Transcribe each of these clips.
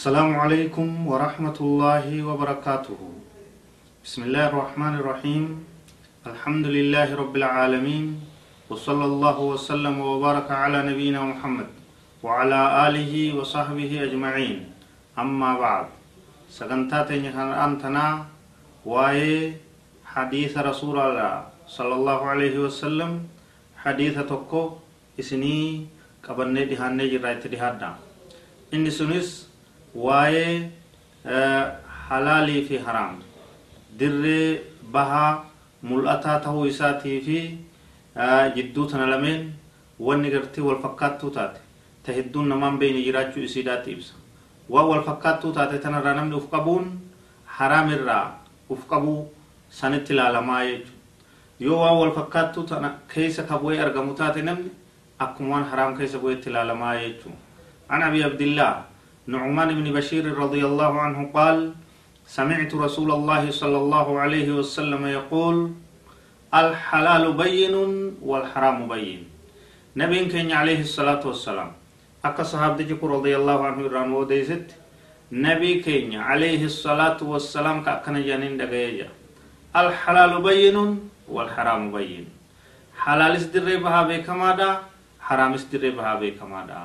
السلام عليكم ورحمة الله وبركاته. بسم الله الرحمن الرحيم. الحمد لله رب العالمين وصلى الله وسلم وبارك على نبينا محمد وعلى آله وصحبه أجمعين. أما بعد سقنتاتين أنتنا وآي حديث رسول الله صلى الله عليه وسلم. حديث تكو إسني قبلني دهاني جرائت دهادا. إني سنس waa'ee halaalii fi haraam dirree bahaa mul'ataa tahuu isaatii fi jidduu tana lameen wanni gartee wal fakkaattuu taate ta hedduun namaan beeyne jiraachuu isiidhaatti ibsa waan wal fakkaattuu taate tanarraa namni uf qabuun haraam irraa uf qabuu sanitti ilaalamaa jechuudha yoo waan wal fakkaattuu tana keessa ka argamu taate namni akkuma waan haraam keessa bu'eetti ilaalamaa jechuudha an abi abdillaa نعمان بن بشير رضي الله عنه قال سمعت رسول الله صلى الله عليه وسلم يقول الحلال بين والحرام بين. نبي كان عليه الصلاة والسلام. أكا صحابة رضي الله عنه ران وديست نبي كان عليه الصلاة والسلام كأكنا جانين دقيجا الحلال بين والحرام بين. حلال استدر بها بكما دا حرام استدر بها بكما دا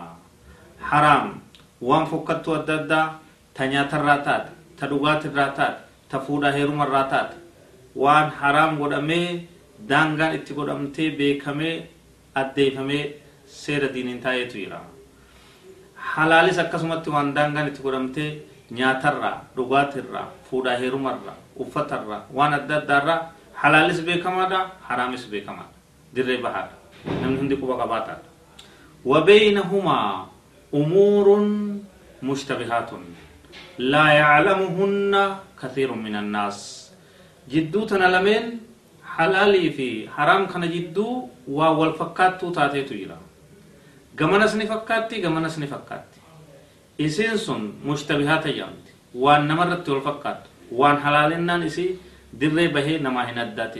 حرام. waan fokkattuu adda addaa ta nyaatarraa taate ta dhugaatirraa taate ta fuudhaa heerumarraa taate waan haraam godhamee daangaan itti godhamtee beekamee addeeffamee seera diiniin taa'eetu jira. Halaalis akkasumatti waan daangaan itti godhamtee nyaatarraa, dhugaatirraa, fuudhaa heerumarraa, uffatarraa waan adda addaarraa halaalis beekamaadha, haraamis beekamaadha. Dirree bahaadha. Namni hundi quba qabaataadha. Wabeeyna humaa أمور مشتبهات. لا يعلمهن كثير من الناس. جدو تنلمين حلالي في حرام كان جدو والفكات تاتي تجرا غمنا سني فكاتي غمنا سني فكاتي إسين سن مشتبهات جامت وان نمرت والفكات وان حلالنا نسي دري به نما هندات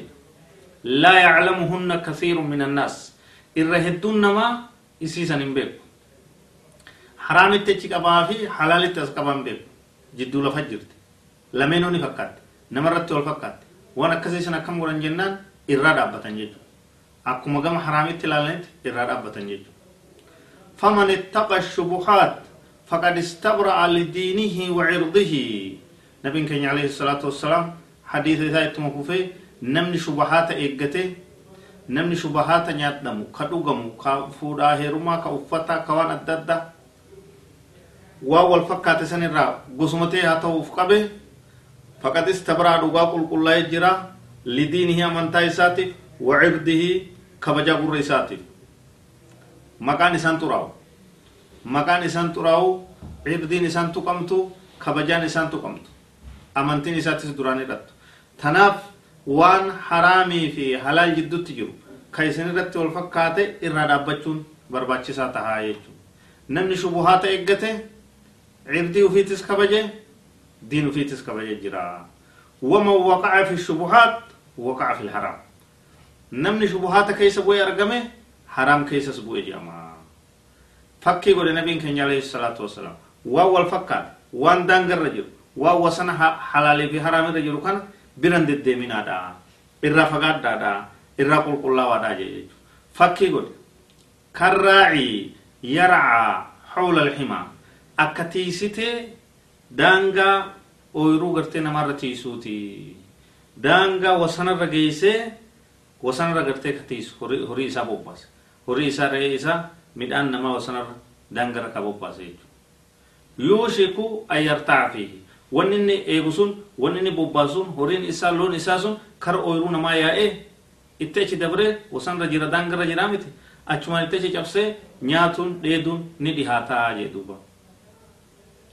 لا يعلمهن كثير من الناس. إرهدون نما إسي سنين بيكو. Haraamitti achi qabaa fi halaalitti as qaban beeku jidduu lafa jirti lameenuu ni fakkaatti namarratti wal fakkaatti waan akkasii san akkam godhan jennaan irraa dhaabbatan jechuudha akkuma gama haraamitti ilaalanitti irraa dhaabbatan jechuudha faman ittaqa shubuhaat faqad istabra'a lidiinihi wa cirdihi nabiin keenya alayhi salaatu wassalaam hadiisa isaa ittuma fufee namni shubahaata eeggate namni shubahaata nyaadhamu ka dhugamu ka fuudhaa heerumaa ka uffataa ka waan adda addaa waan wal fakkaate san irraa gosumatee haa ta'uuf qabe faqad istabraa dhugaa qulqullaa'ee jira lidiinihi amantaa isaatiif wa cirdihi kabajaa gurra isaatiif maqaan isaan xuraa'u maqaan isaan xuraa'u cirdiin isaan tuqamtu kabajaan isaan tuqamtu amantiin isaatis duraan hidhattu tanaaf waan haraamii fi halaal jidduutti jiru ka isin irratti wal fakkaate irraa dhaabbachuun barbaachisaa tahaa jechuudha namni shubuhaata eeggate cibdii ufiitis kabaje diin ufiitis kabaje jira. Waman waqaca fi shubuhaat waqaca fi lharaam namni shubuhaata keessa bu'e argame haraam keessas bu'e jedhama fakkii godhe nabiin keenya alayhi salaatu wasalaam waan wal fakkaate waan daangarra jiru waan wasana halaalii fi haraamirra jiru kana biran deddeeminaadha irraa fagaadhaadha irraa qulqullaawaadha jechuudha fakkii godhe kan raacii yarcaa xawla alximaa akka tiisitee daangaa ooyiruu gartee namarra tiisuuti. Daangaa wasanarra geessee wasanarra gartee ka tiisu. Horii isaa bobbaase horii isaa re'ee isaa midhaan namaa wasanarra daangarra ka bobbaase jechuudha. Yuushiku ayyartaa fi wanni inni eegu sun wanni inni bobbaasuun horiin isaa loon isaa sun kara ooyiruu namaa yaa'ee itti achi dabree wasanarra jira daangarra jiraa miti? Achumaan itti achi cabsee nyaatuun dheeduun ni dhihaataa jee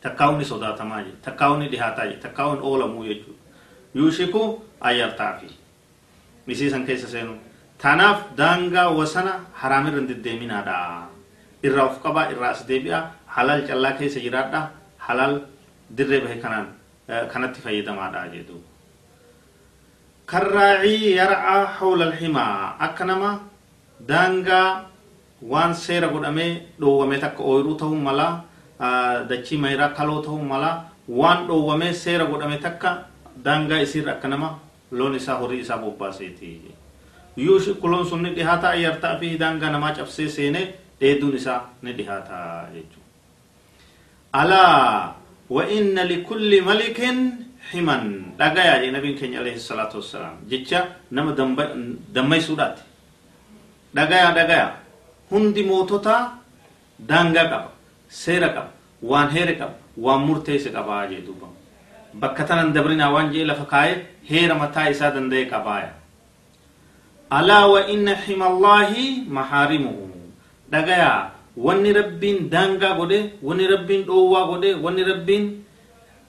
duuba. takkaawuni sodaatamaa jedhe takkaawuni dhihaataa jedhe takkaawuni oolamuu jechuudha yuushiku ayyartaafi misiisan keessa seenu tanaaf daangaa wasana haraamirra hin deddeeminaadha irraa of qabaa irraa as deebi'a halaal callaa keessa jiraadha halaal dirree bahe kanaan kanatti fayyadamaadha jedhu karraacii yar'aa hawla alhimaa akka nama daangaa waan seera godhamee dhoowwame takka ooyiruu ta'uu malaa dachii mayiraa kaloo ta'uu mala waan dhoowwamee seera godhame takka daangaa isiirra akka nama loon isaa horii isaa bobbaaseeti. Yuushikku loon sun ni dhihaataa ayyartaa fi daangaa namaa cabsee seenee dheeduun isaa ni dhihaataa jechuudha. Alaa وإن لكل ملك حما دغايا النبي كان عليه الصلاه والسلام جچا نم دمي سودات دغايا دغايا هندي موتوتا دانغا قبا seera qaba waan heere qaba waan murteesse qabaa jee duuba. Bakka tanan dabrinaa waan jee lafa kaayee heera mataa isaa danda'e qabaaya. Alaa wa inna himallaahi mahaarimuhu. Dhagayaa wanni rabbiin daangaa godhe wanni rabbiin dhoowwaa godhe wanni rabbiin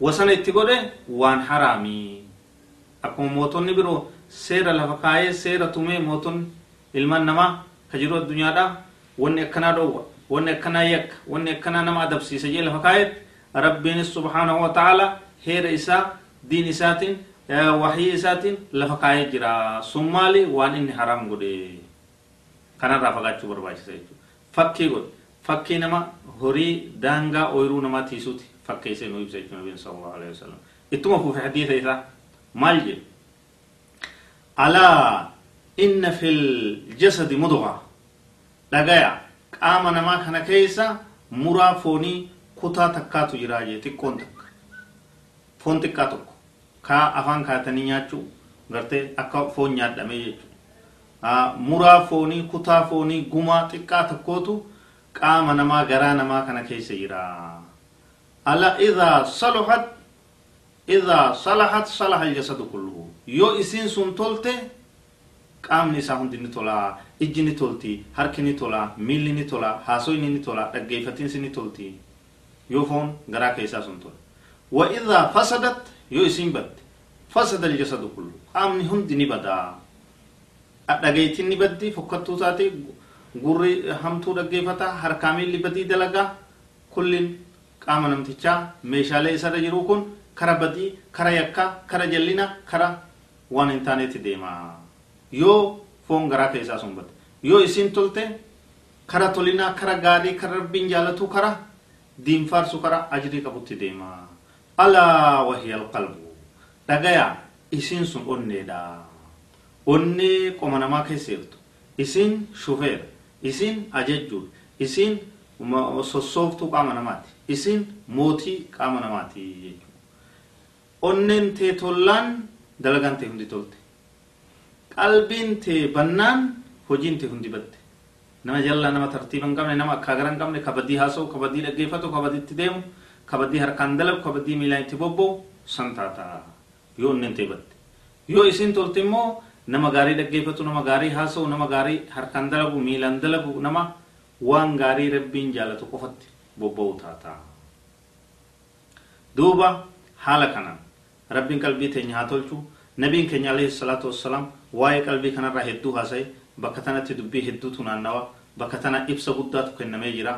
wasana itti godhe waan haraamii. Akkuma mootonni biroo seera lafa kaayee seera tumee mootonni ilmaan namaa ka jiru addunyaadha wanni akkanaa dhoowwa wanni akkanaa yakka wanni akkanaa nama adabsiisa jee lafa kaayetti rabbiinis subhaanahu wa ta'ala heera isaa diin isaatiin wahii isaatiin lafa kaayee jira sun maali waan inni haraam godhe kanarraa fagaachuu barbaachisa jechuudha fakkii godhe fakkii nama horii daangaa ooyiruu namaa tiisuuti fakkeessee nu ibsa jechuudha nabiin sallallahu alaihi wasallam ittuma fuufe hadiisa isaa maal jedhu alaa inna qaama namaa kana keessa muraa foonii kutaa takkaatu jiraa jee xiqqoon takka. Foon xiqqaa tokko. Kaa afaan kaatanii nyaachuu gartee akka foon nyaadhamee jechuudha. Muraa foonii kutaa foonii gumaa xiqqaa tokkootu qaama namaa garaa namaa kana keessa jira ala idaa salahat idaa salahat salaha aljasadu kulluhu yoo isiin sun tolte qaamni isaa hundi ni tola ijji ni tolti harki ni tola miilli ni tola haasoyni ni tola dhaggeeffatiinsi ni tolti. Yoo foon garaa keessaa sun tola wa idaa fasadat yoo isiin badde fasada aljasadu kullu. Qaamni hundi ni badaa. Dhageettiin ni baddi fokkattuu taate gurri hamtuu dhaggeeffata harkaa miilli badii dalagaa kullin qaama namtichaa meeshaalee isarra jiru kun kara badii kara yakkaa kara jallina kara waan hin taanetti deema yoo foon garaa keessaa sun badde yoo isin tolte kara tolinaa kara gaarii kara rabbiin jaalatu kara diinfaarsu kara ajrii qabutti deema alaa wahiya alqalbu dhagaya isin sun onneedha onnee qoma namaa keessa isin shufeera isin ajajjuudha isin sossooftuu qaama namaati isin mootii qaama namaati jechuudha onneen tee tollaan dalagaan tee hundi tolte qalbiin tee bannaan hojiin tee hundi badde nama jallaa nama tartiiba hin qabne nama akka gara hin qabne kabadii haasa'u kabadii dhaggeeffatu kabadiitti deemu kabadii harkaan dalagu kabadii miilaan itti bobba'u san taata yoo onneen tee badde yoo isin tolte immoo nama gaarii dhaggeeffatu nama gaarii haasa'u nama gaarii harkaan dalagu miilaan dalagu nama waan gaarii rabbiin jaalatu qofatti bobba'u taata duuba haala kanaan rabbiin qalbii teenya haa tolchu nabiin keenya alayhi salaatu wassalaam waa'ee qalbii kanarraa hedduu haasa'e bakka tanatti dubbii hedduutu naannawa bakka tana ibsa guddaatu kennamee jira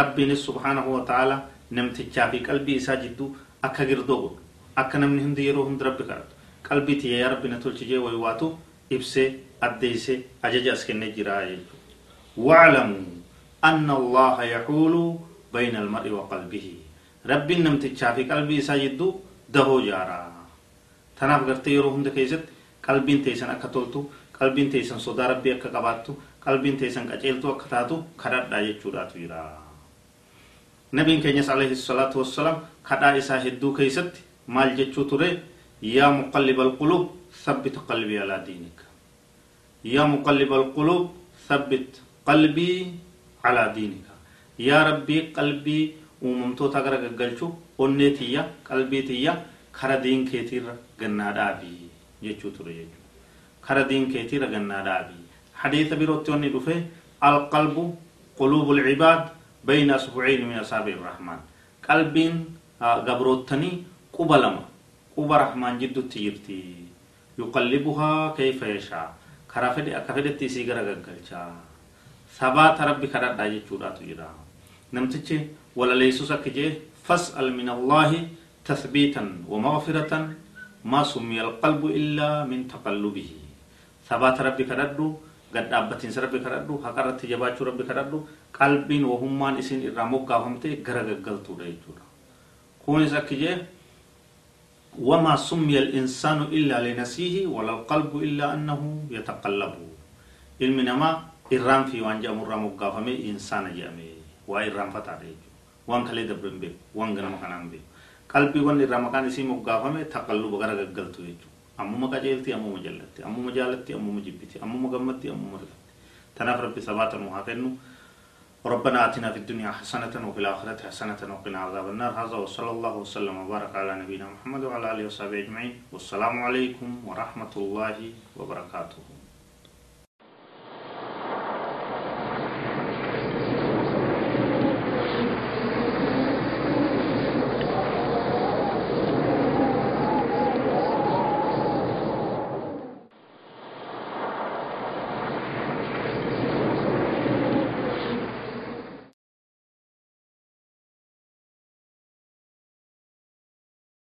rabbiinis subhaanahu wa ta'ala namtichaa fi qalbii isaa jidduu akka girdoo godhu akka namni hundi yeroo hundi rabbi kadhatu qalbii tiyya yaa rabbi na tolchijee waywaatu ibsee addeeyse ajaja as kennee jira jechuudha واعلموا أن الله يحول بين المرء وقلبه ربي نمتشا في قلبي ساجدو دهو جارا تناف غرتي يرو هند كيست قلبين تيسن أكا تولتو قلبين تيسن صدا ربي أكا قباتو قلبين تيسن قجلتو أكا تاتو خدر دا يجوراتو يرا نبي كينيس عليه الصلاة والسلام خدا إسا هدو كيست مال جتشو تري يا مقلب القلوب ثبت قلبي على دينك يا مقلب القلوب ثبت diinika. Yaa rabbii qalbii uumamtoota gara gaggalchuu onnee tiyya qalbii tiyya kara diin keetiirra gannaa dhaabii jechuu ture jechuudha kara diin keetiirra gannaa dhaabii hadiisa birootti wanni dhufe alqalbu quluubu lcibaad bayna asbuciin min asaabi irrahmaan qalbiin gabroottanii quba lama quba rahmaan jiddutti jirti yuqallibuhaa kayfa yashaa karaa fedhe akka fedhetti isii gara gaggalchaa sabaata rabbi kadhadhaa jechuudhaatu jira namtichi walaleessus akka jee fas'al min allaahi tathbiitan wa maghfiratan maa summiya alqalbu illaa min taqallubihi sabaata rabbi kadhadhu gad dhaabbatiinsa rabbi kadhadhu haqarratti jabaachuu rabbi kadhadhu qalbiin wahummaan isin irraa moggaafamte gara gaggaltuudha jechuudha kunis akki jee وما سمي الإنسان إلا لنسيه ولا القلب إلا أنه يتقلب علم نما إرام في وان جامر مقافمي إنسان جامي وإرام فتاري وان كلي دبرن بي وان غنا مكانان بي قلبي وان إرام مكان إسي مقافمي تقلب غرا غلطو يجو أمو مقاجلتي أمو مجلتي أمو مجالتي أمو مجبتي أمو مغمتي أمو مرغتي تناف ربي ثباتا وحافنو ربنا آتنا في الدنيا حسنة وفي الآخرة حسنة وقنا عذاب النار هذا وصلى الله وسلم وبارك على نبينا محمد وعلى آله وصحبه أجمعين والسلام عليكم ورحمة الله وبركاته